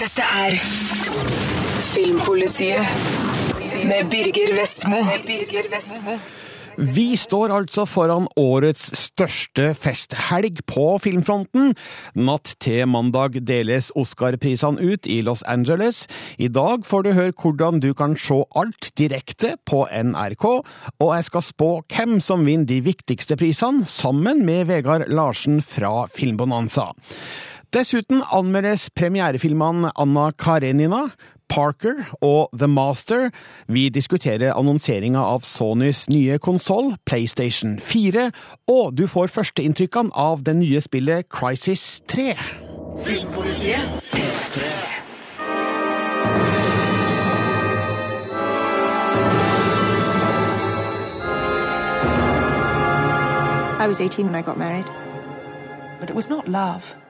Dette er Filmpolitiet med Birger Vestmo. Vi står altså foran årets største festhelg på filmfronten. Natt til mandag deles Oscar-prisene ut i Los Angeles. I dag får du høre hvordan du kan se alt direkte på NRK, og jeg skal spå hvem som vinner de viktigste prisene, sammen med Vegard Larsen fra Filmbonanza. Dessuten anmeldes premierefilmene Anna Karenina, Parker og The Master. Vi diskuterer annonseringa av Sonys nye konsoll, PlayStation 4, og du får førsteinntrykkene av det nye spillet Crisis 3. Filmpolitiet P3. I was 18 when I got married. But it was not love.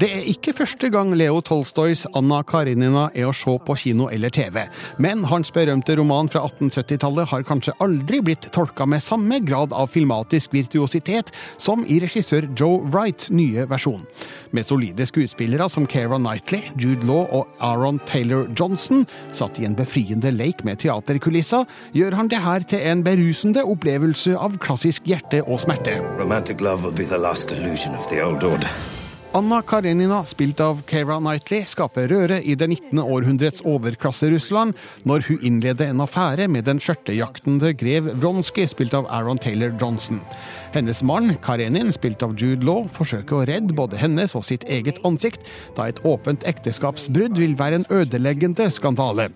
Det er ikke første gang Leo Tolstoys Anna Karenina er å se på kino eller TV, men hans berømte roman fra 1870-tallet har kanskje aldri blitt tolka med samme grad av filmatisk virtuositet som i regissør Joe Wrights nye versjon. Med solide skuespillere som Keira Knightley, Jude Law og Aaron Taylor Johnson, satt i en befriende leik med teaterkulisser, gjør han det her til en berusende opplevelse av klassisk hjerte og smerte. Romantic love will be the last illusion of the old order. Anna Karenina, spilt av Keira Knightley, skaper røre i det 19. århundrets overklasse-Russland når hun innleder en affære med den skjørtejaktende grev Vronsky, spilt av Aaron Taylor Johnson. Hennes mann, Karenin, spilt av Jude Law, forsøker å redde både hennes og sitt eget ansikt, da et åpent ekteskapsbrudd vil være en ødeleggende skandale.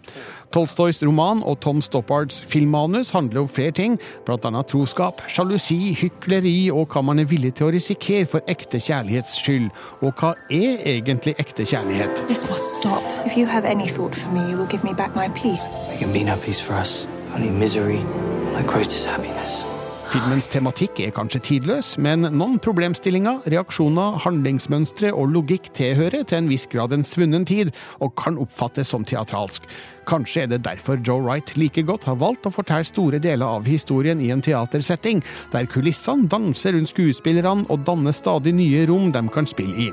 Tolstoys roman og Tom Stoppards filmmanus handler om flere ting, bl.a. troskap, sjalusi, hykleri og hva man er villig til å risikere for ekte kjærlighets skyld. Og hva er egentlig ekte kjærlighet? This must stop. If you have any thought for me, you will give me back my peace. There can be no peace for us, only misery, my greatest happiness. Filmens tematikk er kanskje tidløs, men noen problemstillinger, reaksjoner, handlingsmønstre og logikk tilhører til en viss grad en svunnen tid, og kan oppfattes som teatralsk. Kanskje er det derfor Joe Wright like godt har valgt å fortelle store deler av historien i en teatersetting, der kulissene danser rundt skuespillerne og danner stadig nye rom de kan spille i.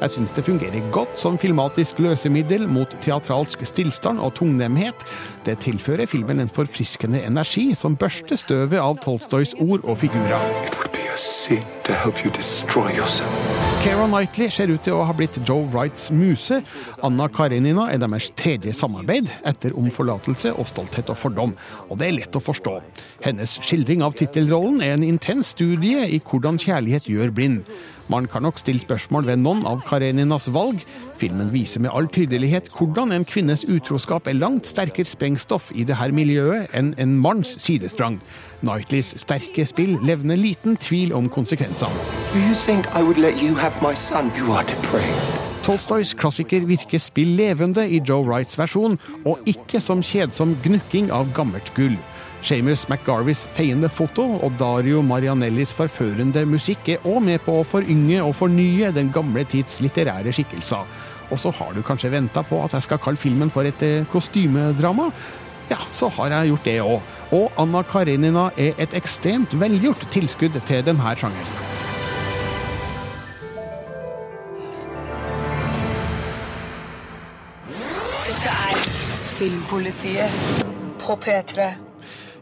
Jeg syns det fungerer godt som filmatisk løsemiddel mot teatralsk stillstand og tungnemhet. Det tilfører filmen en forfriskende energi som børster støvet av Tolstoys ord og figurer. It would be a sin to help you destroy yourself. Keira Knightley ser ut til å ha blitt Joe Wrights muse. Anna Karenina er deres tredje samarbeid, etter Om forlatelse og Stolthet og fordom. Og det er lett å forstå. Hennes skildring av tittelrollen er en intens studie i hvordan kjærlighet gjør blind. Man kan nok stille spørsmål ved noen av Kareninas valg. Filmen viser med all tydelighet hvordan en kvinnes utroskap er langt sterkere sprengstoff i dette miljøet enn en manns sidestrang. Knightleys sterke spill levner liten tvil om konsekvensene. Do you think I would let you have my son? You are depraved. Tolstoys klassiker virker spill levende i Joe Wrights versjon, og ikke som kjedsom gnukking av gammelt gull. Seamus McGarvis feiende foto og Dario Marianellis forførende musikk er òg med på å forynge og fornye den gamle tids litterære skikkelser. Og så har du kanskje venta på at jeg skal kalle filmen for et eh, kostymedrama? Ja, så har jeg gjort det òg. Og Anna Karenina er et ekstremt velgjort tilskudd til denne sjangeren. Dette er Filmpolitiet på P3.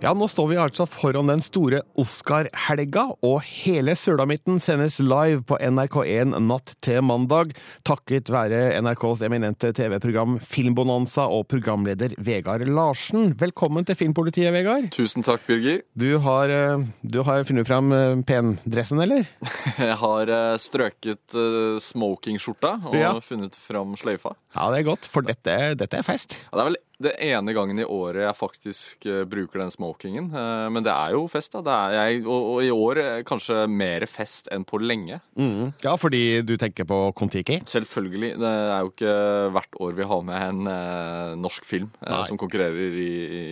Ja, nå står vi altså foran den store Oscar-helga, og hele Sulamitten sendes live på NRK1 natt til mandag, takket være NRKs eminente TV-program Filmbonanza og programleder Vegard Larsen. Velkommen til Filmpolitiet, Vegard. Tusen takk, Birger. Du har, eh, du har funnet fram eh, pendressen, eller? Jeg har eh, strøket smokingskjorta og Ja. funnet fram sløyfa. Ja, det er godt, for dette, dette er fest. Ja, det er vel det ene gangen i året jeg faktisk eh, bruker den smokingen. Eh, men det er jo fest, da. Det er jeg, og, og i år eh, kanskje mer fest enn på lenge. Mm. Ja, fordi du tenker på Kon-Tiki? Selvfølgelig. Det er jo ikke hvert år vi har med en eh, norsk film eh, som konkurrerer i, i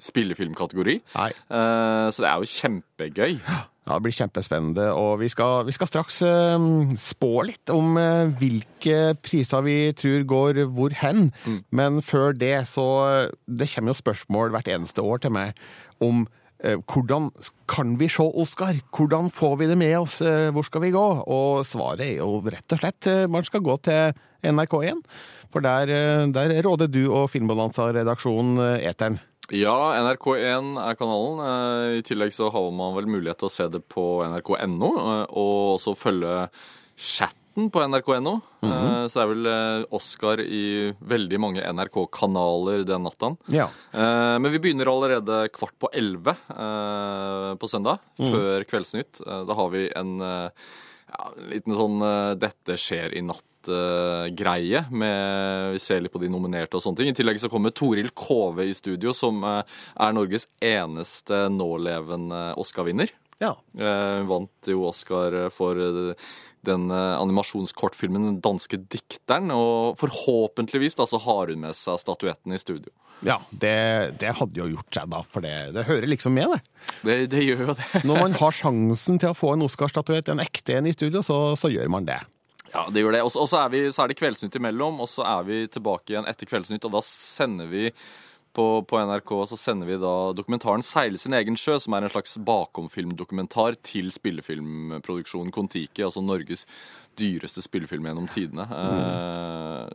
spillefilmkategori. Eh, så det er jo kjempegøy. Ja, Det blir kjempespennende. Og vi skal, vi skal straks eh, spå litt om eh, hvilke priser vi tror går hvor hen. Men før det, så Det kommer jo spørsmål hvert eneste år til meg om eh, hvordan kan vi se Oscar? Hvordan får vi det med oss? Eh, Hvor skal vi gå? Og svaret er jo rett og slett eh, man skal gå til NRK1. For der, eh, der råder du og Filmbalanza-redaksjonen eh, eteren. Ja, NRK1 er kanalen. Eh, I tillegg så har man vel mulighet til å se det på nrk.no, eh, og også følge chatten på nrk.no. Eh, Så det er vel Oscar i veldig mange NRK-kanaler den natta. Ja. Men vi begynner allerede kvart på elleve på søndag, før Kveldsnytt. Da har vi en ja, liten sånn 'Dette skjer i natt'-greie. Med Vi ser litt på de nominerte og sånne ting. I tillegg så kommer Toril Kove i studio, som eh, er Norges eneste nålevende Oscar-vinner. ja. Eh, Hun vant jo Oscar for eh, den eh, animasjonskortfilmen 'Den danske dikteren'. Og forhåpentligvis da så har hun med seg statuetten i studio. Ja, det, det hadde jo gjort seg, da, for det, det hører liksom med, det. Det, det gjør jo det. Når man har sjansen til å få en Oscar-statuett, en ekte en i studio, så, så gjør man det. Ja, det gjør det. Og så- er, det Kveldsnytt imellom, og så er vi tilbake igjen etter Kveldsnytt, og da sender vi på, på NRK så sender vi da dokumentaren 'Seile sin egen sjø', som er en slags bakomfilmdokumentar til spillefilmproduksjonen Kon-Tiki, altså Norges dyreste spillefilm gjennom tidene. Eh,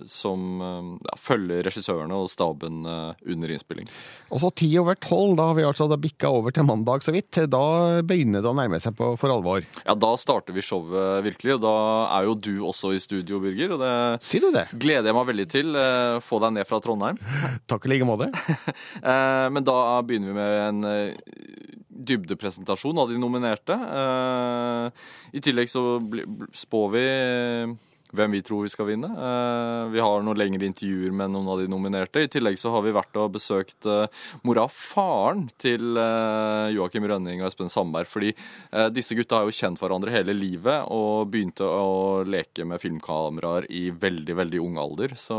som eh, ja, følger regissørene og staben eh, under innspilling. Og så ti over tolv, da har vi altså bikka over til mandag så vidt. Da begynner det å nærme seg på, for alvor. Ja, da starter vi showet virkelig, og da er jo du også i studio, Birger. Og det si du det? gleder jeg meg veldig til. Eh, få deg ned fra Trondheim. Takk i like måte. Men da begynner vi med en dybdepresentasjon av de nominerte. I tillegg så spår vi hvem vi tror vi skal vinne. Eh, vi har noen lengre intervjuer med noen av de nominerte. I tillegg så har vi vært og besøkt eh, mora og faren til eh, Joakim Rønning og Espen Sandberg. Fordi disse gutta har jo kjent hverandre hele livet og begynte å leke med filmkameraer i veldig, veldig ung alder. Så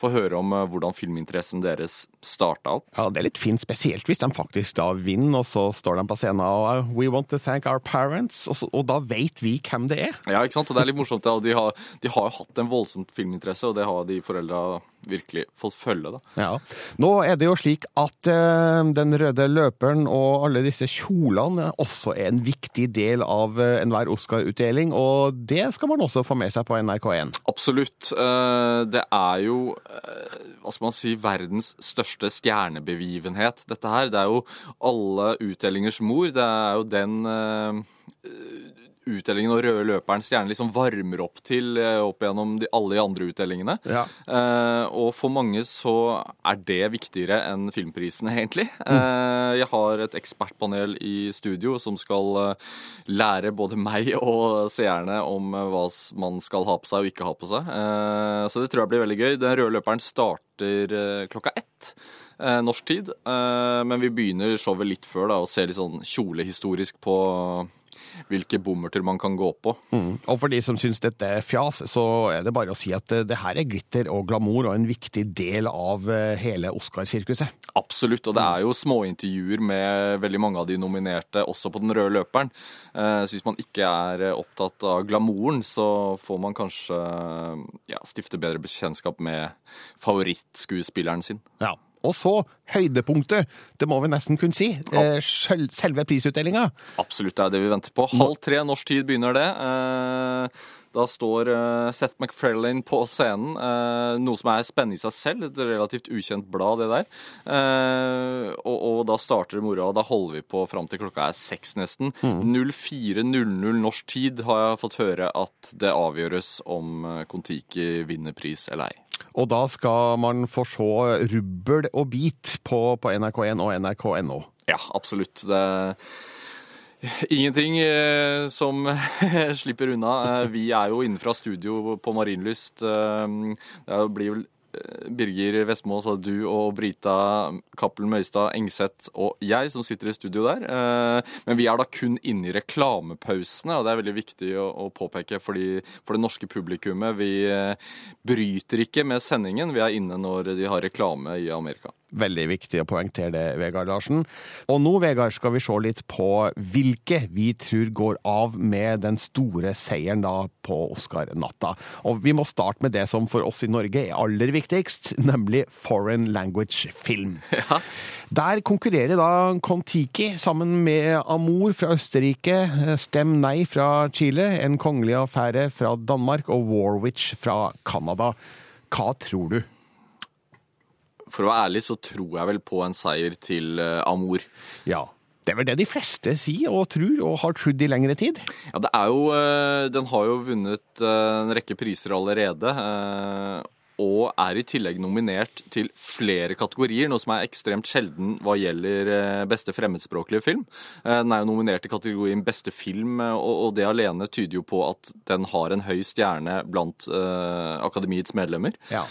få høre om eh, hvordan filminteressen deres starta opp. Ja, det er litt fint, spesielt hvis de faktisk da vinner, og så står de på scenen og uh, We want to thank our parents, og, så, og da vet vi hvem det er. Ja, ikke sant? Og det er litt morsomt. Ja. De har, de har jo hatt en voldsomt filminteresse, og det har de foreldra virkelig fått følge. da. Ja. Nå er det jo slik at uh, den røde løperen og alle disse kjolene også er en viktig del av uh, enhver Oscar-utdeling, og det skal man også få med seg på NRK1. Absolutt. Uh, Det er jo eh, hva skal man si, verdens største stjernebegivenhet, dette her. Det er jo alle utdelingers mor. Det er jo den eh, utdelingen og røde løperen stjerne liksom varmer opp til eh, opp gjennom de, alle de andre utdelingene. Ja. Eh, og for mange så er det viktigere enn filmprisene, egentlig. Eh, jeg har et ekspertpanel i studio som skal eh, lære både meg og seerne om eh, hva man skal ha på seg og ikke ha på seg. Eh, så det tror jeg blir veldig gøy. Den røde løperen starter klokka ett. Norsk tid, men vi begynner showet litt før da, og ser litt sånn kjolehistorisk på hvilke bommerter man kan gå på. Og for de som syns dette er fjas, så er det bare å si at eh, det her er glitter og glamour og en viktig del av eh, hele Oscarsirkuset. Absolutt, og det er jo småintervjuer med veldig mange av de nominerte, også på den røde løperen. Eh, Så hvis man ikke er opptatt av glamouren, så får man kanskje ja, stifte bedre bekjentskap med favorittskuespilleren sin. Ja. Og så høydepunktet, det må vi nesten kunne si. eh, Selve prisutdelinga. Absolutt, det er det vi venter på. Halv tre norsk tid begynner det. Da står eh, Seth MacFarlane på scenen, eh, noe som er spennende i seg selv. Et relativt ukjent blad, det der. Eh, Og, og da starter moroa, og da holder vi på fram til klokka er seks nesten. 04.00 norsk tid har jeg fått høre at det avgjøres om Kon-Tiki vinner pris eller ei. Og da skal man få se rubbel og bit på, på NRK1 og nrk.no. Ja, absolutt. Det ingenting eh, som slipper unna. Eh, vi er jo innenfra studio på Marienlyst. Eh, det blir vel eh, Birger Vestmo, altså du og Brita Cappelen Møystad Engseth og jeg som sitter i studio der. Men vi er da kun inne i reklamepausene, og det er veldig viktig å, påpeke fordi, for det norske publikummet. Vi bryter ikke med sendingen. Vi er inne når de har reklame i Amerika. Veldig viktig å poengtere det, Vegard Larsen. Og nå, Vegard, skal vi se litt på hvilke vi tror går av med den store seieren da på Oscar-natta. Og vi må starte med det som for oss i Norge er aller viktigst, nemlig foreign language film. Der konkurrerer da Kon-Tiki sammen med Amour fra Østerrike, Stem Nei fra Chile, En kongelig affære fra Danmark og Warwich fra Canada. Hva tror du? For å være ærlig så tror jeg vel på en seier til Amor. Ja, det er vel det de fleste sier og tror, og har trodd i lengre tid. Ja, det er jo eh, Den har jo vunnet eh, en rekke priser allerede. Og er i tillegg nominert til flere kategorier, noe som er ekstremt sjelden hva gjelder eh, beste fremmedspråklige film. Eh, Den er jo nominert i kategorien beste film, eh, og det alene tyder jo på at den har en høy stjerne blant akademiets medlemmer. Ja.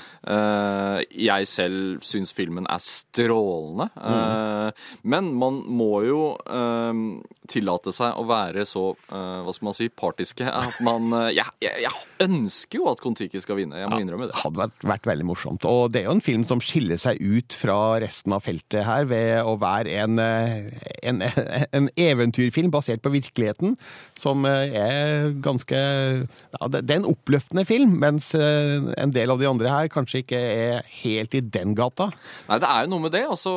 Jeg selv syns filmen er strålende. Eh, men man må jo tillate seg å være så hva skal man si, partiske at man jeg, jeg, jeg ønsker jo at Kon-Tiki skal vinne, jeg må innrømme det. hadde vært, vært veldig morsomt. Og det er jo en film som skiller seg ut fra resten av feltet her ved å være en, eh, en, en eventyrfilm basert på virkeligheten, som eh, er ganske ja, Det er en oppløftende film, mens eh, en del av de andre her kanskje ikke er helt i den gata. Nei, det er jo noe med det. Altså,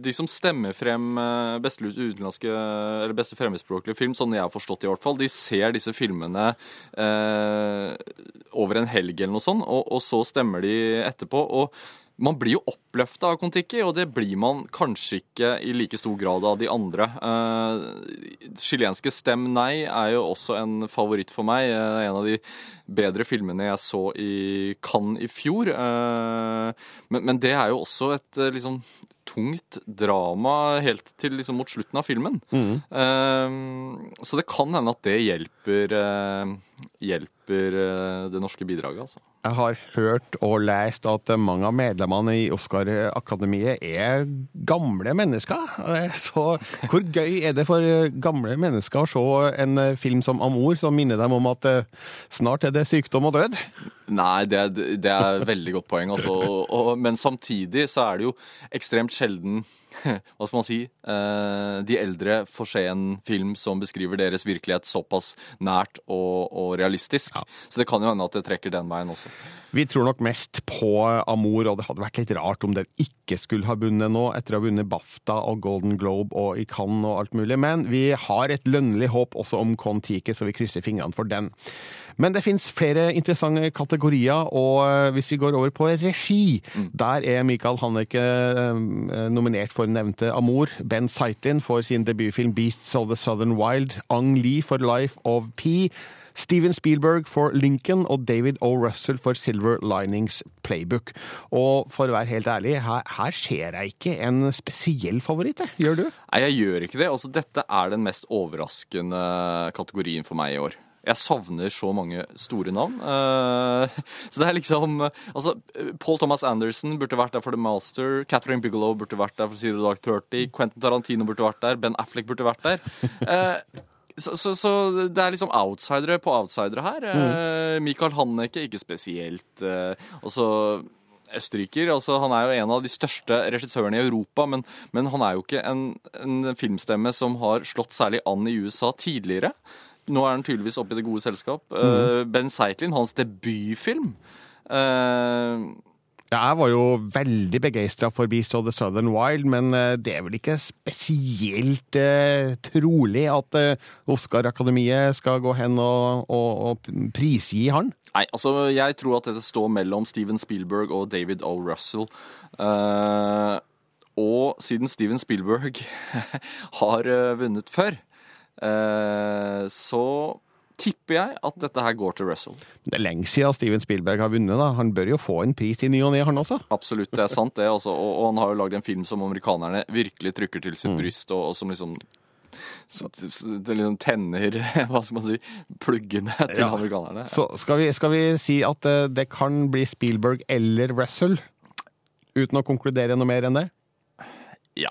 de som stemmer frem beste utenlandske, eller beste fremmedspråklige film, sånn jeg har forstått det i hvert fall, de ser disse filmene eh, over en helg eller noe sånt, og, og så stemmer de etterpå. og man blir jo oppløfta av Kon-Tiki, og det blir man kanskje ikke i like stor grad av de andre. Eh, Chilenske Stem Nei er jo også en favoritt for meg. Eh, en av de bedre filmene jeg så i Cannes i fjor. Eh, men, men det er jo også et liksom tungt drama helt til liksom mot slutten av filmen. Mm. så det kan hende at det hjelper, hjelper det norske bidraget, altså. Jeg har hørt og lest at mange av medlemmene i Oscar-akademiet er gamle mennesker. Så hvor gøy er det for gamle mennesker å se en film som Amor, som minner dem om at eh, snart er det sykdom og død? Nei, det, det er veldig godt poeng. Altså. Men samtidig så er det jo ekstremt sjelden hva skal man si eh, de eldre får se en film som beskriver deres virkelighet såpass nært og, og realistisk. Så det kan jo hende at det trekker den veien også. Vi tror nok mest på Amour, og det hadde vært litt rart om den ikke skulle ha vunnet nå, etter å ha vunnet BAFTA og Golden Globe og i Cannes og alt mulig. Men vi har et lønnlig håp også om Kon-Tiki, så vi krysser fingrene for den. Men det fins flere interessante kategorier, og eh, hvis vi går over på regi, der er Michael Hanneke eh, nominert for nevnte Amour, Ben Zeitlin for sin debutfilm Beasts of the Southern Wild, Ang Lee for Life of P'. Steven Spielberg for Lincoln og David O. Russell for Silver Linings Playbook. Og for å være helt ærlig, her, her ser jeg ikke en spesiell favoritt. Gjør du? Nei, jeg gjør ikke det. Altså, dette er den mest overraskende kategorien for meg i år. Jeg savner så mange store navn. Eh, så det er liksom Altså, Paul Thomas Anderson burde vært der for The Master. Catherine Bigelow burde vært der for Zero Dark Thirty. Quentin Tarantino burde vært der. Ben Affleck burde vært der. Eh, så, så, så det er liksom outsidere på outsidere her. Mm. Michael Hanneke, ikke spesielt. Eh, og så østerriker. altså Han er jo en av de største regissørene i Europa, men, men han er jo ikke en, en filmstemme som har slått særlig an i USA tidligere. Nå er han tydeligvis oppe i det gode selskap. Mm. ben Zeitlin, hans debutfilm. Eh, Jeg var jo veldig begeistra for Beast of the Southern Wild, men eh, det er vel ikke spesielt trolig at Oscar-akademiet skal gå hen og, og, og prisgi han. Nei, altså jeg tror at dette står mellom Steven Spielberg og David O. Russell. Uh, og siden Steven Spielberg har uh, vunnet før, eh, så tipper jeg at dette her går til Russell. Det er lenge siden Steven Spielberg har vunnet. da. Han bør jo få en pris i ny og ne, han også. Absolutt, det er sant det. Også. og, og han har jo lagd en film som amerikanerne virkelig trykker til sitt bryst, og, og som liksom det liksom tenner hva skal man si, pluggene til Ja. amerikanerne. Så skal vi, skal vi si at eh, det kan bli Spielberg eller Russell? Uten å konkludere noe mer enn det? Ja.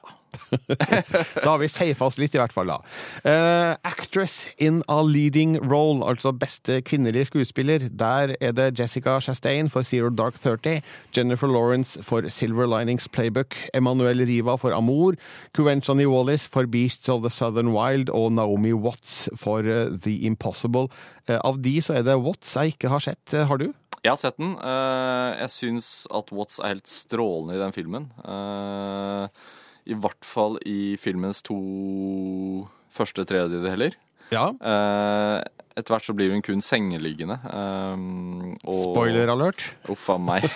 Da har vi safa oss litt, i hvert fall. da. Uh, actress in a leading role, altså beste kvinnelige skuespiller. Der er det Jessica Chastain for Zero Dark Thirty, Jennifer Lawrence for Silver Linings Playbook, Emanuel Riva for Amour, Kuenchani Wallis for Beasts of the Southern Wild og Naomi Watts for uh, The Impossible. Uh, av de så er det Watts jeg ikke har sett. Har du? Jeg har sett den. Jeg syns at Watts er helt strålende i den filmen. I hvert fall i filmens to første tredjedeler. Ja. Eh, Etter hvert så blir hun kun sengeliggende. eh, og- Spoiler alert. Uff a meg.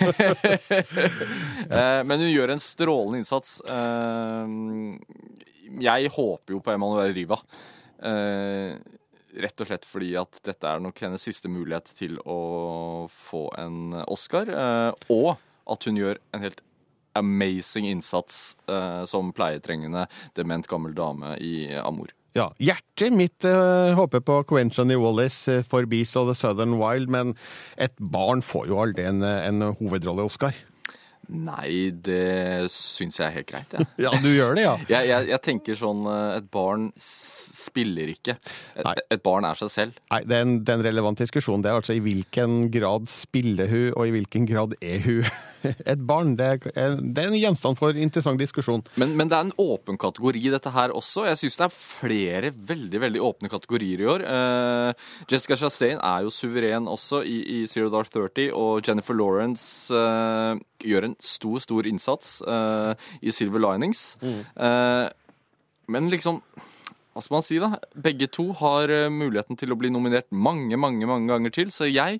Eh, Men hun gjør en strålende innsats. Eh, Jeg håper jo på Emanuel Riva. Eh, Rett og slett fordi at dette er nok hennes siste mulighet til å få en Oscar. Og at hun gjør en helt amazing innsats eh, som pleietrengende dement gammel dame i Amor. Ja, Hjertet mitt eh, håper på Quenchany Wallis eh, for Bees of the Southern Wild, men et barn får jo aldri en, eh, en hovedrolle, Oskar. Nei, det syns jeg er helt greit, jeg. Ja, du gjør det, ja. Jeg, jeg, jeg tenker sånn eh, Et barn spiller ikke. Et, et barn er seg selv. Nei, det er, en, det er en relevant diskusjon. Det er altså i hvilken grad spiller hun, og i hvilken grad er hun et barn. Det er, det er en gjenstand for interessant diskusjon. Men, men det er en åpen kategori, dette her også. Jeg syns det er flere veldig veldig åpne kategorier i år. Uh, Jessica Chastain er jo suveren også i, i Zero Dark Thirty, og Jennifer Lawrence uh, gjør en stor, stor innsats uh, i Silver Linings. Eh, men liksom hva skal man si da? Begge to har eh, muligheten til å bli nominert mange, mange mange ganger til, så jeg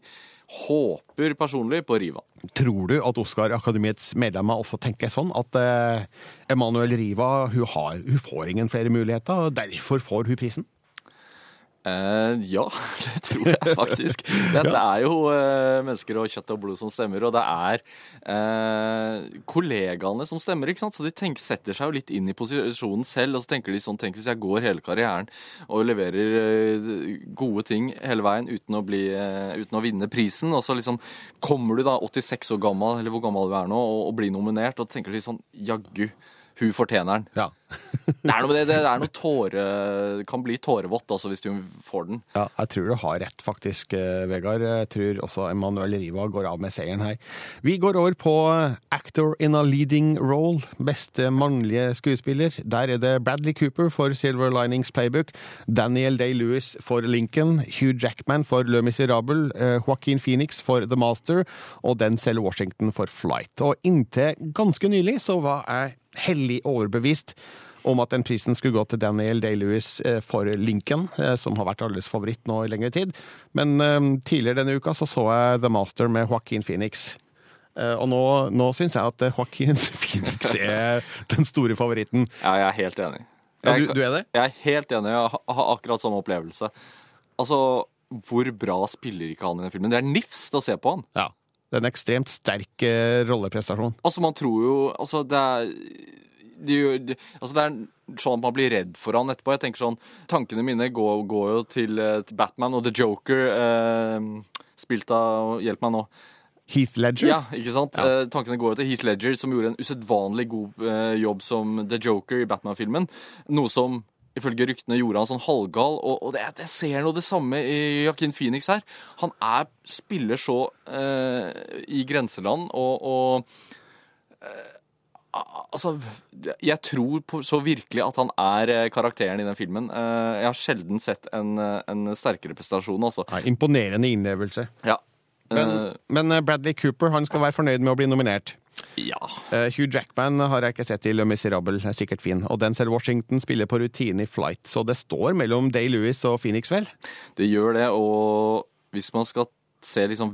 håper personlig på Riva. Tror du at Oscar-akademiets medlemmer også tenker sånn at eh, Emanuel Riva hun, har, hun får ingen flere muligheter, og derfor får hun prisen? Eh, ja, det tror jeg faktisk. Dette er jo uh, mennesker og kjøtt og blod som stemmer, og det er uh, kollegaene som stemmer, ikke sant? Så de tenker, setter seg jo litt inn i posisjonen selv, og så tenker de sånn, tenk hvis jeg går hele karrieren og leverer gode ting hele veien uten å, bli, uten å vinne prisen, og så liksom kommer du da 86 år gammel, eller hvor gammel du er nå, og, og blir nominert, og tenker de sånn, jaggu, hun fortjener den. Ja. Det er noe med det, det er noe tåre, kan bli tårevått altså, hvis du får den. Ja, jeg tror du har rett, faktisk, eh, Vegard. Jeg tror også Emanuel Riva går av med seieren her. Vi går over på Actor in a leading role, beste mannlige skuespiller. Der er det Bradley Cooper for Silver Linings Playbook, Daniel Day-Lewis for Lincoln, Hugh Jackman for Le Miserable, eh, Joaquin Phoenix for The Master og Denzel Washington for Flight. Og inntil ganske nylig så var jeg hellig overbevist om at den prisen skulle gå til Daniel Day-Lewis eh, for Lincoln, eh, som har vært alles favoritt nå i lengre tid. Men eh, tidligere denne uka så, så jeg The Master med Joaquin Phoenix. Og nå, nå syns jeg at Joaquin Phoenix er den store favoritten. Ja, jeg er helt enig. Ja, du, du er det? Jeg er helt enig. Jeg har- har akkurat samme opplevelse. Altså, hvor bra spiller ikke han i den filmen? Det er nifst å se på han. Ja. Det er en ekstremt sterk eh, rolleprestasjon. Altså, man tror jo Altså, det er det, altså det er sånn at man blir redd for han etterpå. Jeg tenker sånn, Tankene mine går, går jo til, eh, til Batman og The Joker, eh, spilt av Hjelp meg nå. Heath Ledger? Ja, ikke sant? Ja. Eh, tankene går jo til Heath Ledger, som gjorde en usedvanlig god eh, jobb som The Joker i Batman-filmen. Noe som ifølge ryktene gjorde han sånn halvgal. Og, og det, jeg ser noe det samme i Joaquin Phoenix her. Han er, spiller så eh, i grenseland og, og eh, Altså, jeg tror på, så virkelig at han er eh, karakteren i den filmen. Eh, jeg har sjelden sett en, eh, en sterkere prestasjon, altså. Imponerende innlevelse. Ja. Men, men Bradley Cooper han skal være fornøyd med å bli nominert. Ja. Eh, Hugh Jackman har jeg ikke sett i Le Miserable, er sikkert fin. Og Denzel Washington spiller på rutine i Flight, så det står mellom Day-Lewis og Phoenix, vel? Det gjør det, og hvis man skal se liksom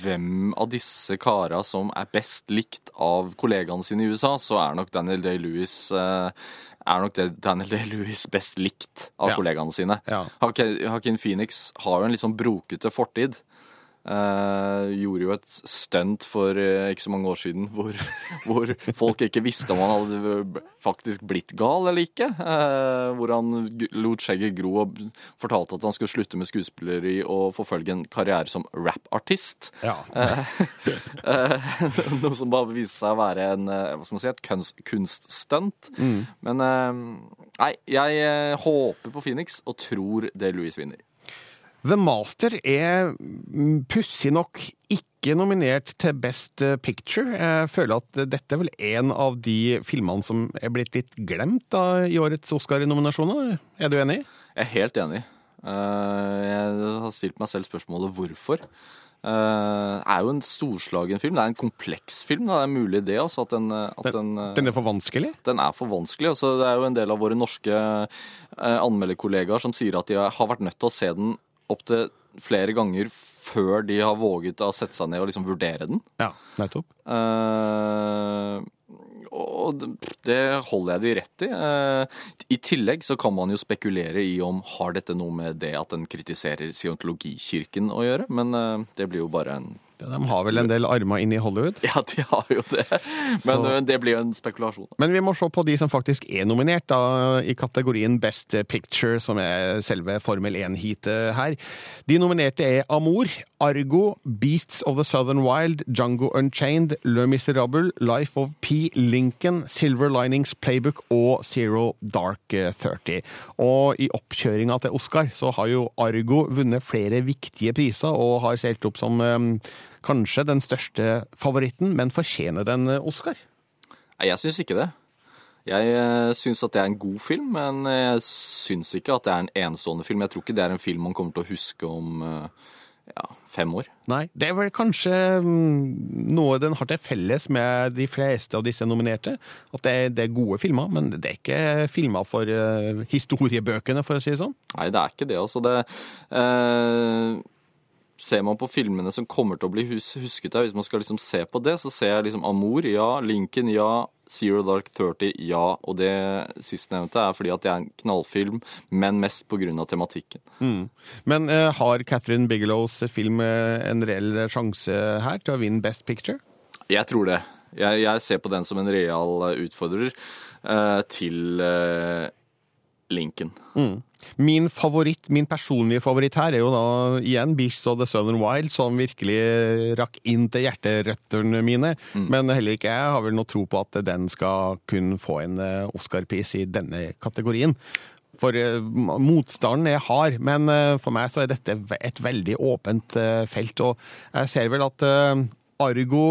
hvem av disse kara som er best likt av kollegaene sine i USA, så er nok Daniel Day-Lewis eh, er nok det Daniel Day-Lewis best likt av Ja. kollegaene sine. Ja. Joaquin Phoenix har jo en litt sånn brokete fortid. Eh, gjorde jo et stunt for eh, ikke så mange år siden hvor, hvor folk ikke visste om han hadde faktisk blitt gal eller ikke. Eh, hvor han lot skjegget gro og fortalte at han skulle slutte med skuespilleri og forfølge en karriere som rapartist. Ja. Eh, noe som bare viste seg å være en, hva skal man si, et kunst, kunststunt. Men eh, nei, jeg håper på Phoenix og tror det Louis vinner. The Master er mm, pussig nok ikke nominert til Best eh, Picture. Jeg føler at dette er vel en av de filmene som er blitt litt glemt da, i årets Oscar-nominasjoner. Er du enig? Jeg er helt enig. Eh, jeg har stilt meg selv spørsmålet hvorfor. Eh, Det er jo en storslagen film. Det er en kompleks film. Det er mulig det, altså, at den, eh, at den, eh, Den er for vanskelig? den er for vanskelig. Altså, det er jo en del av våre norske eh, anmelderkollegaer som sier at de har vært nødt til å se den opptil flere ganger før de har våget å sette seg ned og liksom vurdere den. Ja, nettopp. Uh, og det- holder jeg de rett i. Uh, I tillegg så kan man jo spekulere i om har dette noe med det at den kritiserer scientologikirken å gjøre, men uh, det blir jo bare en De har vel en del armer inn i Hollywood. Ja, de har jo det, men Så- det blir jo en spekulasjon. Men vi må se på de som faktisk er nominert da, i kategorien Best Picture, som er selve Formel 1-heatet her. De nominerte er Amour, Argo, Beasts of the Southern Wild, Django Unchained, Le Miserable, Life of P, Lincoln, Silver Linings Playbook og Zero Dark 30. Og i oppkjøringa til Oscar så har jo Argo vunnet flere viktige priser og har seilt opp som eh, kanskje den største favoritten, men fortjener den eh, Oscar? Nei, jeg syns ikke det. Jeg uh, syns at det er en god film, men jeg syns ikke at det er en enestående film. Jeg tror ikke det er en film man kommer til å huske om eh, ja, fem år. Nei, det er vel kanskje mm, noe den har til felles med de fleste av disse nominerte. At det er, det er gode filmer, men det er ikke filmer for eh, historiebøkene, for å si det sånn. Nei, det er ikke det. Altså, det eh, Ser man på filmene som kommer til å bli hus husket der, hvis man skal liksom se på det, så ser jeg liksom Amour, ja. Lincoln, ja. Zero Dark 30, ja. Og det sistnevnte er fordi at det er en knallfilm, men mest av tematikken. Men uh, har Catherine Bigelows film eh, en reell sjanse her til å vinne Best Picture? Jeg tror det. Jeg, jeg ser på den som en real eh, utfordrer uh, til eh, Lincoln. Min favoritt, min personlige favoritt her er jo da igjen Beasts of the Southern Wild, som virkelig rakk inn til hjerterøttene mine. Men heller ikke jeg har vel noe tro på at den skal kunne få en eh, Oscar-pris i denne kategorien. For eh, motstanden er hard, men eh, for meg så er dette et veldig åpent felt. Og jeg ser vel at Argo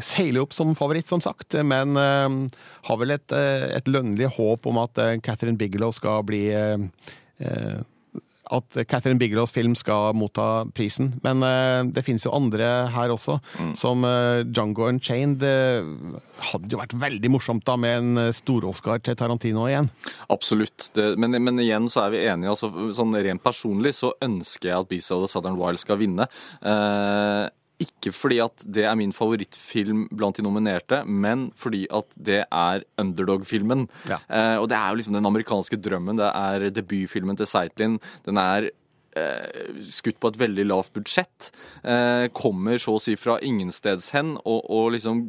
seiler opp som favoritt, som sagt, men eh, har vel et, eh, et lønnlig håp om at eh, Catherine Bigelow skal bli eh, eh, At Catherine Bigelows film skal motta prisen. Men uh, det finnes jo andre her også, som eh, Django Unchained. Det hadde jo vært veldig morsomt da med en eh, stor-Oscar til Tarantino igjen. Absolutt. Det, men, men igjen så er vi enige. Altså, sånn Rent personlig så ønsker jeg at Beast of the Southern Wild skal vinne. Eh, ikke fordi at det er min favorittfilm blant de nominerte, men fordi at det er underdog-filmen. Ja. Eh, og det er jo liksom den amerikanske drømmen. Det er debutfilmen til Zeitlin. Den er eh, skutt på et veldig lavt budsjett. Eh, kommer så å si fra ingensteds hen og, og liksom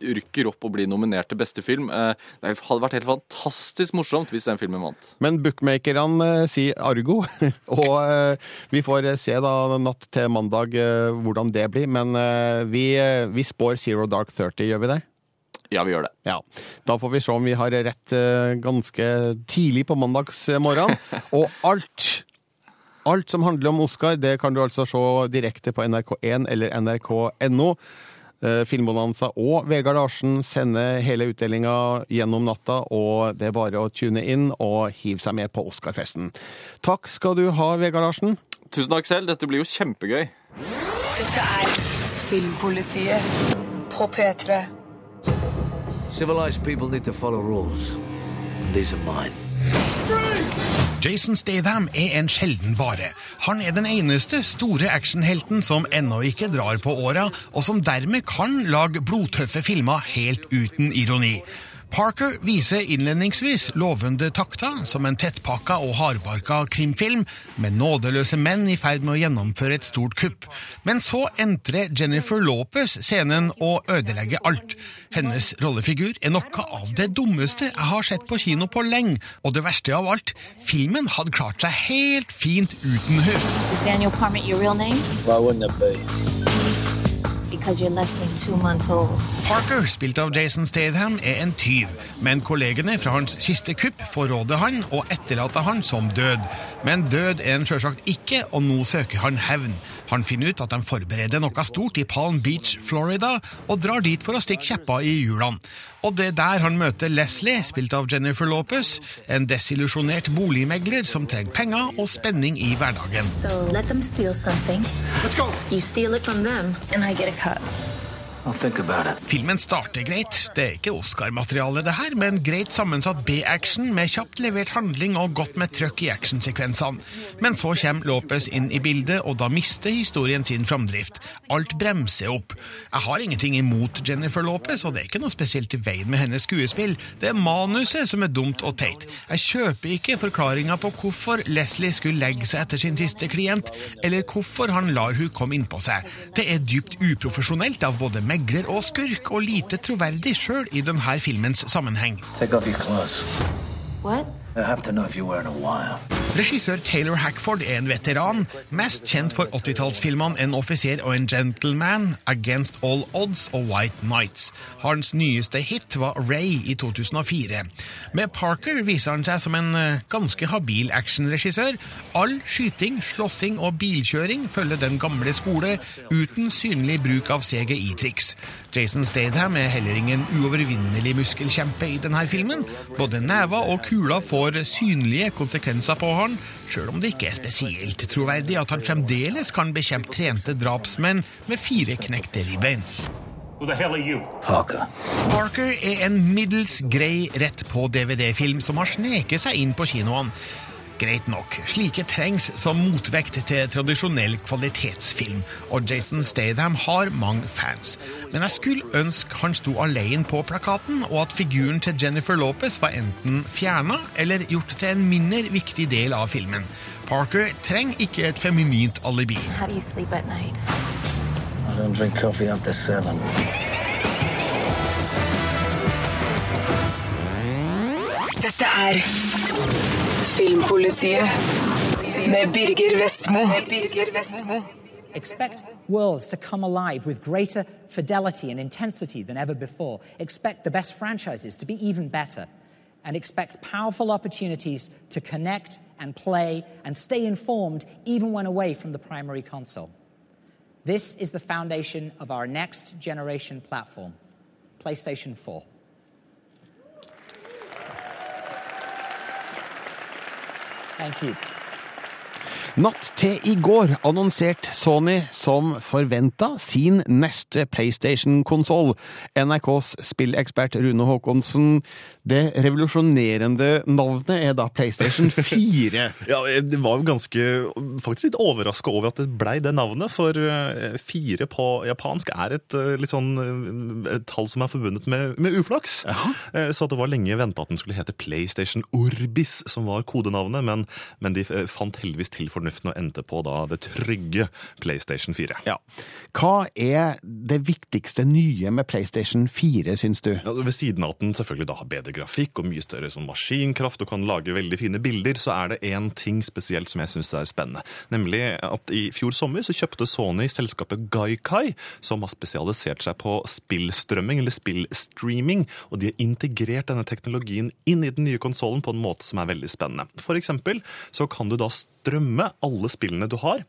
rykker opp og blir nominert til beste film. Eh, Det hadde vært helt fantastisk morsomt hvis den filmen vant. Men bookmakerne eh, sier Argo, og eh, vi får se da natt til mandag hvordan det blir. Men vi, vi spår Zero Dark 30, gjør vi det? Ja, vi gjør det. Ja. Da får vi se om vi har rett ganske tidlig på mandags morgen. Og alt Alt som handler om Oscar, det kan du altså se direkte på NRK1 eller nrk.no. Eh, Filmbonanza og Vegard Larsen sender hele utdelinga gjennom natta, og det er bare å tune inn og hive seg med på Oscarfesten. Takk skal du ha, Vegard Larsen. Tusen takk selv. Dette blir jo kjempegøy. Dette er Filmpolitiet på P3. Civilized people need to follow rules. These are mine. Jason Statham er en sjelden vare. Han er den eneste store actionhelten som ennå ikke drar på åra, og som dermed kan lage blodtøffe filmer helt uten ironi. Parker viser innledningsvis lovende takter som en tettpakka og hardbarka krimfilm med nådeløse menn i ferd med å gjennomføre et stort kupp. Men så entrer Jennifer Lopez scenen og ødelegger alt. Hennes rollefigur er noe av det dummeste jeg har sett på kino på lenge, og det verste av alt, filmen hadde klart seg helt fint uten henne. Is Daniel Parment your real name? Why Parker, spilt av Jason Statham, er en tyv, men kollegene fra hans siste kupp forråder han og etterlater han som død. Men død er han sjølsagt ikke, og nå søker han hevn. Han finner ut at de forbereder noe stort i Palm Beach, Florida, og drar dit for å stikke kjepper i hjulene. Og det er der han møter Leslie, spilt av Jennifer Lopez, en desillusjonert boligmegler som trenger penger og spenning i hverdagen. So let them steal something. Let's go. You steal it from them, and I get a cut. Filmen starter greit. Det er ikke Oscar-materiale, det her, men greit sammensatt B-action med kjapt levert handling og godt med trøkk i actionsekvensene. Men så kommer Lopez inn i bildet, og da mister historien sin framdrift. Alt bremser opp. Jeg har ingenting imot Jennifer Lopez, og det er ikke noe spesielt i veien med hennes skuespill. Det er manuset som er dumt og teit. Jeg kjøper ikke forklaringa på hvorfor Leslie skulle legge seg etter sin siste klient, eller hvorfor han lar hun komme innpå seg. Det er dypt uprofesjonelt av både megler og skurk, og lite troverdig sjøl i denne filmens sammenheng. Take off your clothes. What? Regissør Taylor Hackford er en veteran, mest kjent for 80-tallsfilmene En offiser og en gentleman, Against All Odds og White Nights. Hans nyeste hit var Ray i 2004. Med Parker viser han seg som en eh, ganske habil actionregissør. All skyting, slåssing og bilkjøring følger den gamle skole, uten synlig bruk av CGI-triks. Jason Statham er heller ingen uovervinnelig muskelkjempe i denne filmen. Både never og kula får synlige konsekvenser på han, sjøl om det ikke er spesielt troverdig at han fremdeles kan bekjempe trente drapsmenn med fire knekte ribbein. Parker. Parker er en middels grei rett på DVD-film som har sneket seg inn på kinoene. Greit nok, slike trengs som motvekt til tradisjonell kvalitetsfilm, og Jason Statham har mange fans. Men jeg skulle ønske han sto alene på plakaten, og at figuren til Jennifer Lopez var enten fjerna eller gjort til en mindre viktig del av filmen. Parker trenger ikke et feminint alibi. How do you sleep at night? I don't drink coffee after seven. Dette er Filmpolitiet med Birger Vestmo. Birger Vestmo. Expect worlds to come alive with greater fidelity and intensity than ever before. Expect the best franchises to be even better. And expect powerful opportunities to connect and play and stay informed even when away from the primary console. This is the foundation of our next generation platform, PlayStation 4. Thank you. Natt til i går annonserte Sony som forventa sin neste PlayStation-konsoll. NRKs spillekspert Rune Haakonsen, det revolusjonerende navnet er da PlayStation 4. ja, jeg var ganske faktisk litt overraska over at det blei det navnet, for eh, fire på japansk er et eh, litt sånn eh, et tall som er forbundet med, med uflaks. Eh, Så det var lenge venta at den skulle hete PlayStation Orbis, som var kodenavnet, men, men de fant heldigvis til fornuften og endte på da det trygge PlayStation 4. Ja. Hva er det viktigste nye med PlayStation 4, syns du? Altså, ved siden av at den selvfølgelig da har bedre grafikk og mye større sånn maskinkraft og kan lage veldig fine bilder, så er det én ting spesielt som jeg syns er spennende. Nemlig at i fjor sommer så kjøpte Sony selskapet Gaikai, som har spesialisert seg på spillstrømming, eller spillstreaming, og de har integrert denne teknologien inn i den nye konsollen på en måte som er veldig spennende. For eksempel så kan du da strømme alle spillene du har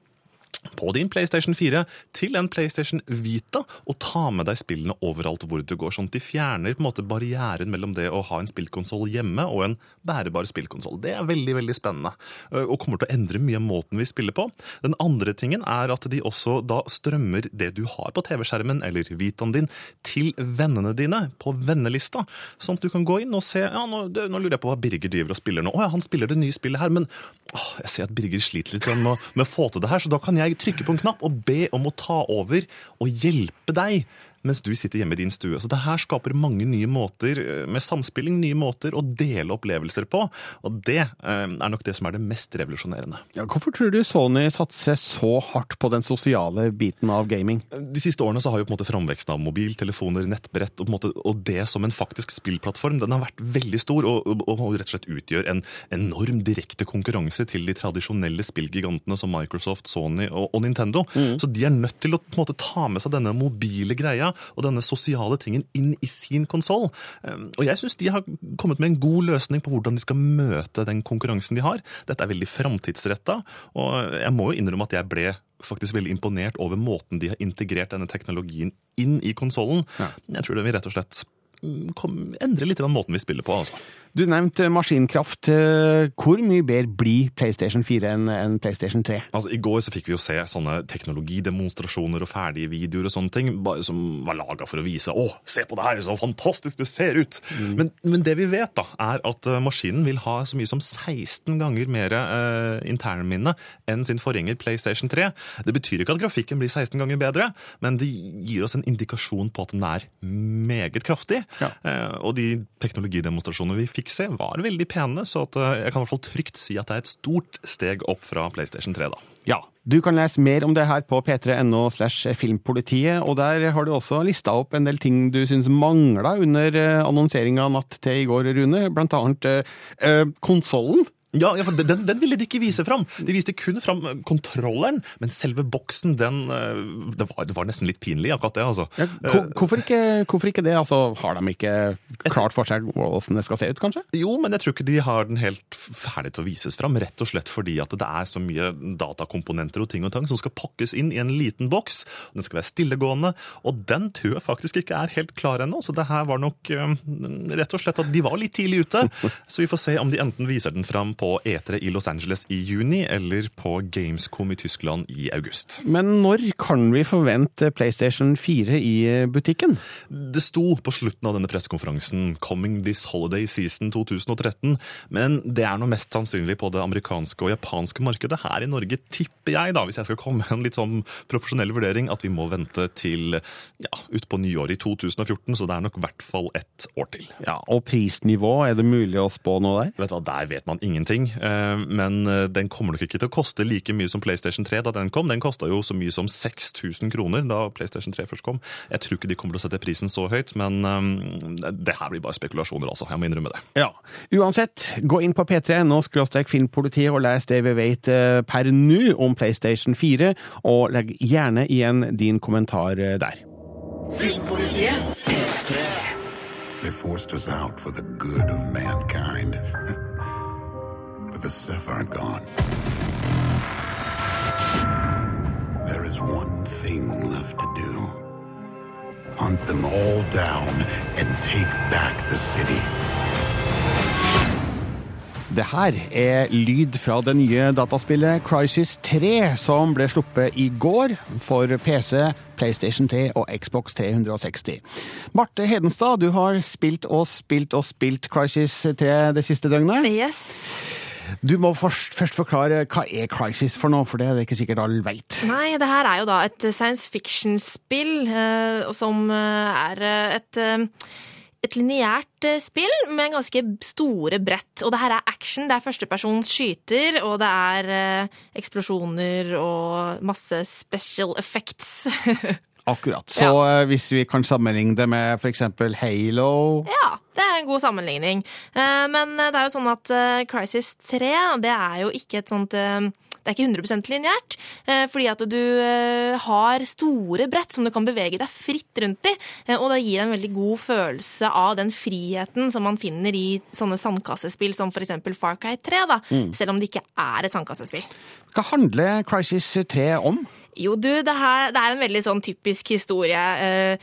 på din PlayStation 4 til en PlayStation Vita og ta med deg spillene overalt hvor du går. Sånn at de fjerner på en måte barrieren mellom det å ha en spillkonsoll hjemme og en bærebar spillkonsoll. Det er veldig veldig spennende og kommer til å endre mye av måten vi spiller på. Den andre tingen er at de også da strømmer det du har på TV-skjermen eller Vitaen din til vennene dine på vennelista. Sånn at du kan gå inn og se ja, nå, det- nå lurer jeg på hva Birger driver og spiller nå. Å ja, han spiller det nye spillet her, men å, jeg ser at Birger sliter litt med, med å få til det her, så da kan jeg trykke på en knapp og be om å ta over og hjelpe deg mens du sitter hjemme i din stue. Så det her skaper mange nye måter eh, med samspilling, nye måter å dele opplevelser på. Og det eh, er nok det som er det mest revolusjonerende. Ja, hvorfor tror du Sony satser så hardt på den sosiale biten av gaming? De siste årene så har jo på en måte framveksten av mobiltelefoner, nettbrett og, på en måte, og det som en faktisk spillplattform, den har vært veldig stor og, og, og rett og slett utgjør en enorm direkte konkurranse til de tradisjonelle spillgigantene som Microsoft, Sony og, Nintendo. Så de er nødt til å på en måte ta med seg denne mobile greia og denne sosiale tingen inn i sin konsoll. Og jeg syns de har kommet med en god løsning på hvordan de skal møte den konkurransen de har. Dette er veldig framtidsretta, og jeg må jo innrømme at jeg ble faktisk veldig imponert over måten de har integrert denne teknologien inn i konsollen. Jeg tror det vil rett og slett mm, endre litt av måten vi spiller på. altså. Du nevnte maskinkraft. Eh, Hvor mye bedre blir PlayStation 4 enn PlayStation 3? Altså, I går så fikk vi jo se sånne teknologidemonstrasjoner og ferdige videoer og sånne ting, som var laga for å vise å, se på det her, så fantastisk det ser ut! Men, men det vi vet, da, er at eh, maskinen vil ha så mye som 16 ganger mer eh, internminne enn sin forgjenger PlayStation 3. Det betyr ikke at grafikken blir 16 ganger bedre, men det gir oss en indikasjon på at den er meget kraftig. Eh, og de teknologidemonstrasjonene vi fikk se, var veldig pene, så eh, jeg kan i hvert fall trygt si at det er et stort steg opp fra PlayStation 3. da. Ja. Du kan lese mer om det her på p3.no slash filmpolitiet, og der har du også lista opp en del ting du syns mangla under eh, annonseringa natt til i går, Rune. Blant annet øh, konsollen. Ja, ja, for den, den ville de ikke vise fram. De viste kun fram eh, kontrolleren, men selve boksen, den eh, Det var, det var nesten litt pinlig, akkurat det, altså. Ja, hvorfor, ikke, hvorfor ikke det? Altså, Har de ikke klart for seg hvordan det skal se ut, kanskje? Jo, men jeg tror ikke de har den helt ferdig til å vises fram, rett og slett fordi at det er så mye datakomponenter og ting og tang som skal pakkes inn i en liten boks. Den skal være stillegående, og den tror jeg faktisk ikke er helt klar ennå. Så det her var nok eh, rett og slett at de var litt tidlig ute. Så vi får se om de enten viser den fram på E3 i Los Angeles i juni, eller på Gamescom i Tyskland i august. Men når kan vi forvente PlayStation 4 i butikken? Det sto på slutten av denne pressekonferansen 'Coming this holiday season 2013', men det er nå mest sannsynlig på det amerikanske og japanske markedet. Her i Norge tipper jeg, da, hvis jeg skal komme med en litt sånn profesjonell vurdering, at vi må vente til ja, utpå nyåret i 2014, så det er nok i hvert fall ett år til. Ja, Og prisnivå, er det mulig å spå noe der? Vet du hva, Der vet man ingenting, eh, men eh, den kommer nok ikke til å koste like mye som PlayStation 3 da den kom. Den kosta jo så mye som 6000 kroner da PlayStation 3 først kom. Jeg tror ikke de kommer til å sette prisen så høyt, men eh, det her blir bare spekulasjoner, altså. Jeg må innrømme det. Ja. Uansett, gå inn på P3 nå skråstrek filmpolitiet og les det vi vet per nå om PlayStation 4, og legg gjerne igjen din kommentar der. Filmpolitiet. They forced us out for the good of mankind. but the Seth aren't gone. There is one thing left to do. Hunt them all down and take back the city. Det her er lyd fra det nye dataspillet Crisis 3, som ble sluppet i går for PC, PlayStation 3 og Xbox 360. Marte Hedenstad, du har spilt og spilt og spilt Crisis 3 det siste døgnet. Yes. Du må først, først forklare hva er Crisis for noe, for det er det ikke sikkert alle veit. Nei, det her er jo da et science fiction-spill eh, som eh, er eh, et et lineært spill med ganske store brett. Og det her er action. Det er førstepersons skyter, og det er eksplosjoner og masse special effects. Akkurat. Så ja. hvis vi kan sammenligne det med f.eks. Halo Ja, det er en god sammenligning. Eh, Men det er jo sånn at eh, Crisis 3, det er jo ikke et sånt eh, Det er ikke 100 lineært, eh, fordi at du eh, har store brett som du kan bevege deg fritt rundt i, eh, og det gir en veldig god følelse av den friheten som man finner i sånne sandkassespill som f.eks. Far Cry 3, da, Mm. selv om det ikke er et sandkassespill. Hva handler Crisis 3 om? Jo, du, det, her, det er en veldig sånn typisk historie. Eh,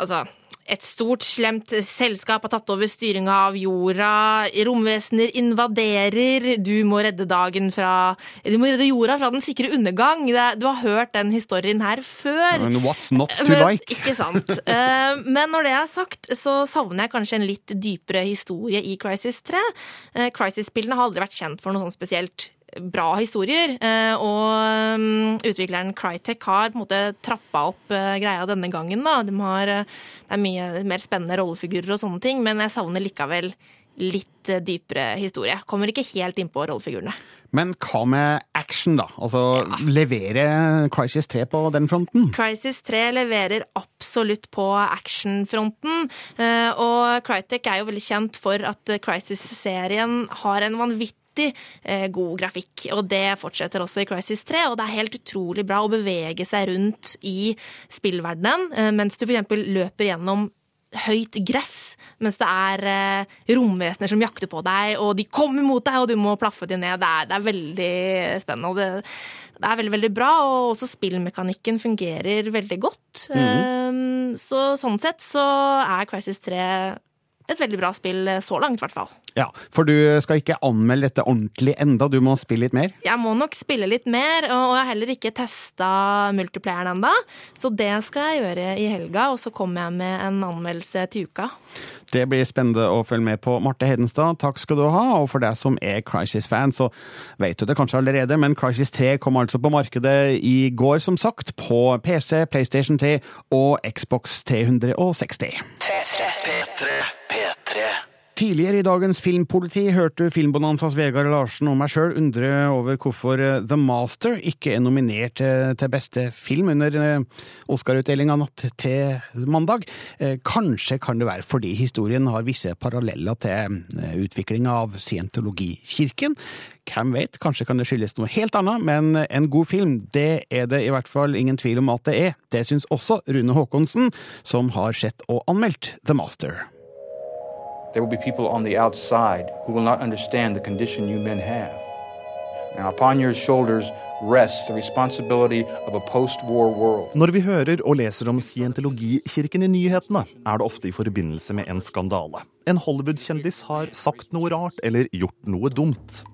altså, et stort, slemt selskap har tatt over styringa av jorda. Romvesener invaderer. Du må redde dagen fra Du må redde jorda fra den sikre undergang. Du har hørt den historien her før. Men what's not to Men- like? Ikke sant. Eh, Men når det er sagt, så savner jeg kanskje en litt dypere historie i Crisis 3. Eh, Crisis-spillene har aldri vært kjent for noe sånn spesielt bra historier. eh, Og mm, utvikleren Crytek har på en måte trappa opp eh, greia denne gangen. da. De har, eh, det er mye mer spennende rollefigurer og sånne ting, men jeg savner likevel litt dypere historie. Kommer ikke helt innpå rollefigurene. Men hva med action, da? Altså, Leverer Crisis 3 på den fronten? Crisis 3 leverer absolutt på actionfronten. Og Crytek er jo veldig kjent for at Crisis-serien har en vanvittig eh, god grafikk, og det fortsetter også i Crisis 3. Og det er helt utrolig bra å bevege seg rundt i spillverdenen eh, mens du f.eks. løper gjennom høyt gress, mens det er eh, romvesener som jakter på deg, og de kommer mot deg, og du må plaffe dem ned. Det er, det er veldig spennende. og det, det er veldig, veldig bra, og også spillmekanikken fungerer veldig godt. Mm. Um, så sånn sett så er Crisis 3 et veldig bra spill så langt, i hvert fall. Ja, For du skal ikke anmelde dette ordentlig enda, du må spille litt mer? Jeg må nok spille litt mer, og jeg har heller ikke testa multiplayeren enda. Så det skal jeg gjøre i helga, og så kommer jeg med en anmeldelse til uka. Det blir spennende å følge med på. Marte Hedenstad, takk skal du ha. Og for deg som er Crisis-fan, så vet du det kanskje allerede, men Crisis 3 kom altså på markedet i går, som sagt. På PC, PlayStation 3 og Xbox 360. Tidligere i dagens Filmpoliti hørte Filmbonanzas Vegard Larsen og meg sjøl undre over hvorfor eh, The Master ikke er nominert eh, til beste film under eh, Oscar-utdelinga natt til mandag. Kanskje kan det være fordi historien har visse paralleller til utviklinga av scientologikirken. Hvem vet, kanskje kan det skyldes noe helt annet, men en god film, det er det i hvert fall ingen tvil om at det er. Det syns også Rune Haakonsen, som har sett og anmeldt The Master. There will be people on the outside who will not understand the condition you men have. Now, upon your shoulders. Når vi hører og leser om scientologikirken i nyhetene, er det ofte i forbindelse med en skandale. En Hollywood-kjendis har sagt noe rart eller gjort noe dumt.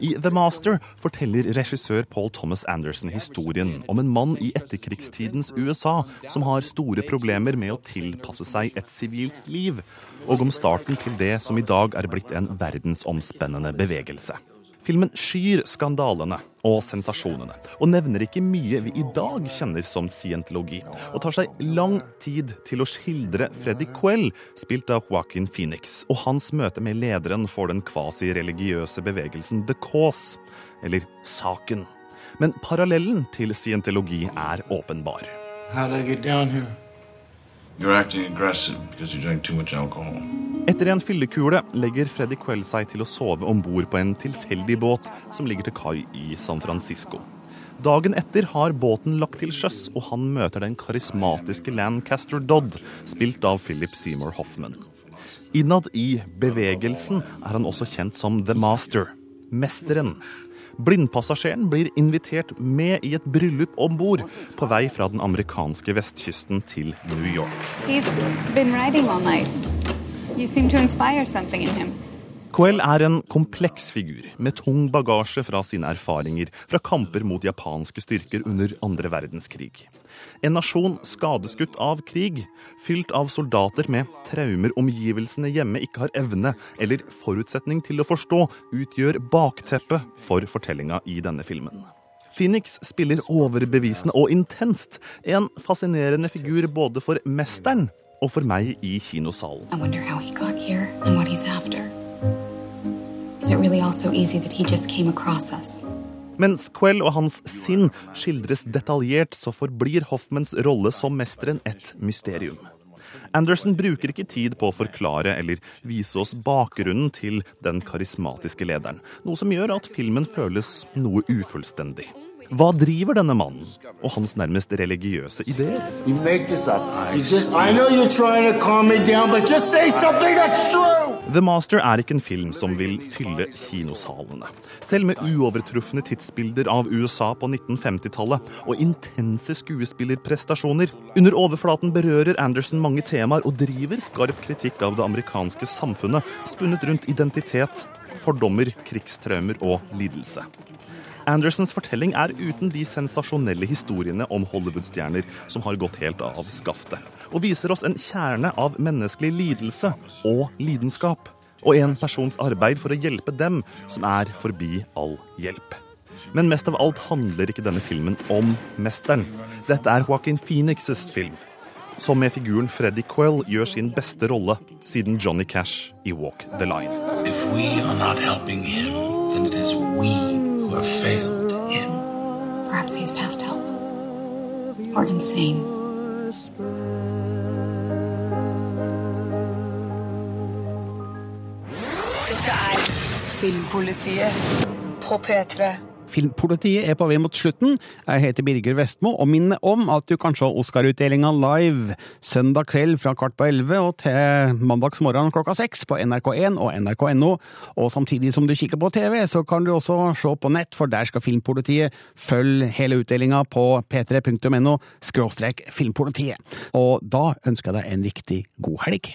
I The Master forteller regissør Paul Thomas Anderson historien om en mann i etterkrigstidens USA som har store problemer med å tilpasse seg et sivilt liv, og om starten til det som i dag er blitt en verdensomspennende bevegelse. Filmen skyr skandalene og sensasjonene, og nevner ikke mye vi i dag kjenner som scientologi, og tar seg lang tid til å skildre Freddy Quell, spilt av Joaquin Phoenix, og hans møte med lederen for den kvasireligiøse bevegelsen The Cause, eller Saken. Men parallellen til scientologi er åpenbar. How'd I get down here? Etter en fyllekule legger Freddy Quell seg til å sove om bord på en tilfeldig båt som ligger til kai i San Francisco. Dagen etter har båten lagt til sjøs, og han møter den karismatiske Lancaster Dodd, spilt av Philip Seymour Hoffman. Innad i bevegelsen er han også kjent som The Master, mesteren. Blindpassasjeren blir invitert med i et bryllup om bord på vei fra den amerikanske vestkysten til New York. He's been writing all night. You seem to inspire something in him. Quell er en kompleks figur med tung bagasje fra sine erfaringer fra kamper mot japanske styrker under andre verdenskrig. En nasjon skadeskutt av krig, fylt av soldater med traumer omgivelsene hjemme ikke har evne eller forutsetning til å forstå, utgjør bakteppet for fortellinga i denne filmen. Phoenix spiller overbevisende og intenst, en fascinerende figur både for mesteren og for meg i kinosalen. Is it really all so easy that he just came across us? Mens Quell og hans sinn skildres detaljert, så forblir Hoffmans rolle som mesteren et mysterium. Anderson bruker ikke tid på å forklare eller vise oss bakgrunnen til den karismatiske lederen, noe som gjør at filmen føles noe ufullstendig. Hva driver denne mannen og hans nærmest religiøse ideer? You make this up. You just I know you're trying to calm me down, but just say something that's. The Master er ikke en film som vil fylle kinosalene. Selv med uovertrufne tidsbilder av USA på 1950-tallet og intense skuespillerprestasjoner. Under overflaten berører Anderson mange temaer og driver skarp kritikk av det amerikanske samfunnet, spunnet rundt identitet, fordommer, krigstraumer og lidelse. Andersons fortelling er uten de sensasjonelle historiene om Hollywood-stjerner som har gått helt av skaftet, og viser oss en kjerne av menneskelig lidelse og lidenskap. og en persons arbeid for å hjelpe dem som er forbi all hjelp. Men mest av alt handler ikke denne filmen om mesteren. Dette er Joaquin Phoenixes film, som med figuren Freddy Coyle gjør sin beste rolle siden Johnny Cash i Walk the Line. If we are not helping him, then it is we who have failed him. Perhaps he's past help. Or insane. Filmpolitiet på P3. Filmpolitiet er på vei mot slutten. Jeg heter Birger Vestmo og minner om at du kan se Oscar-utdelinga live søndag kveld fra kvart på elleve og til mandagsmorgen klokka seks på NRK1 og nrk.no. Og samtidig som du kikker på TV, så kan du også se på nett, for der skal Filmpolitiet følge hele utdelinga på p3.no skråstrek filmpolitiet. Og da ønsker jeg deg en riktig god helg.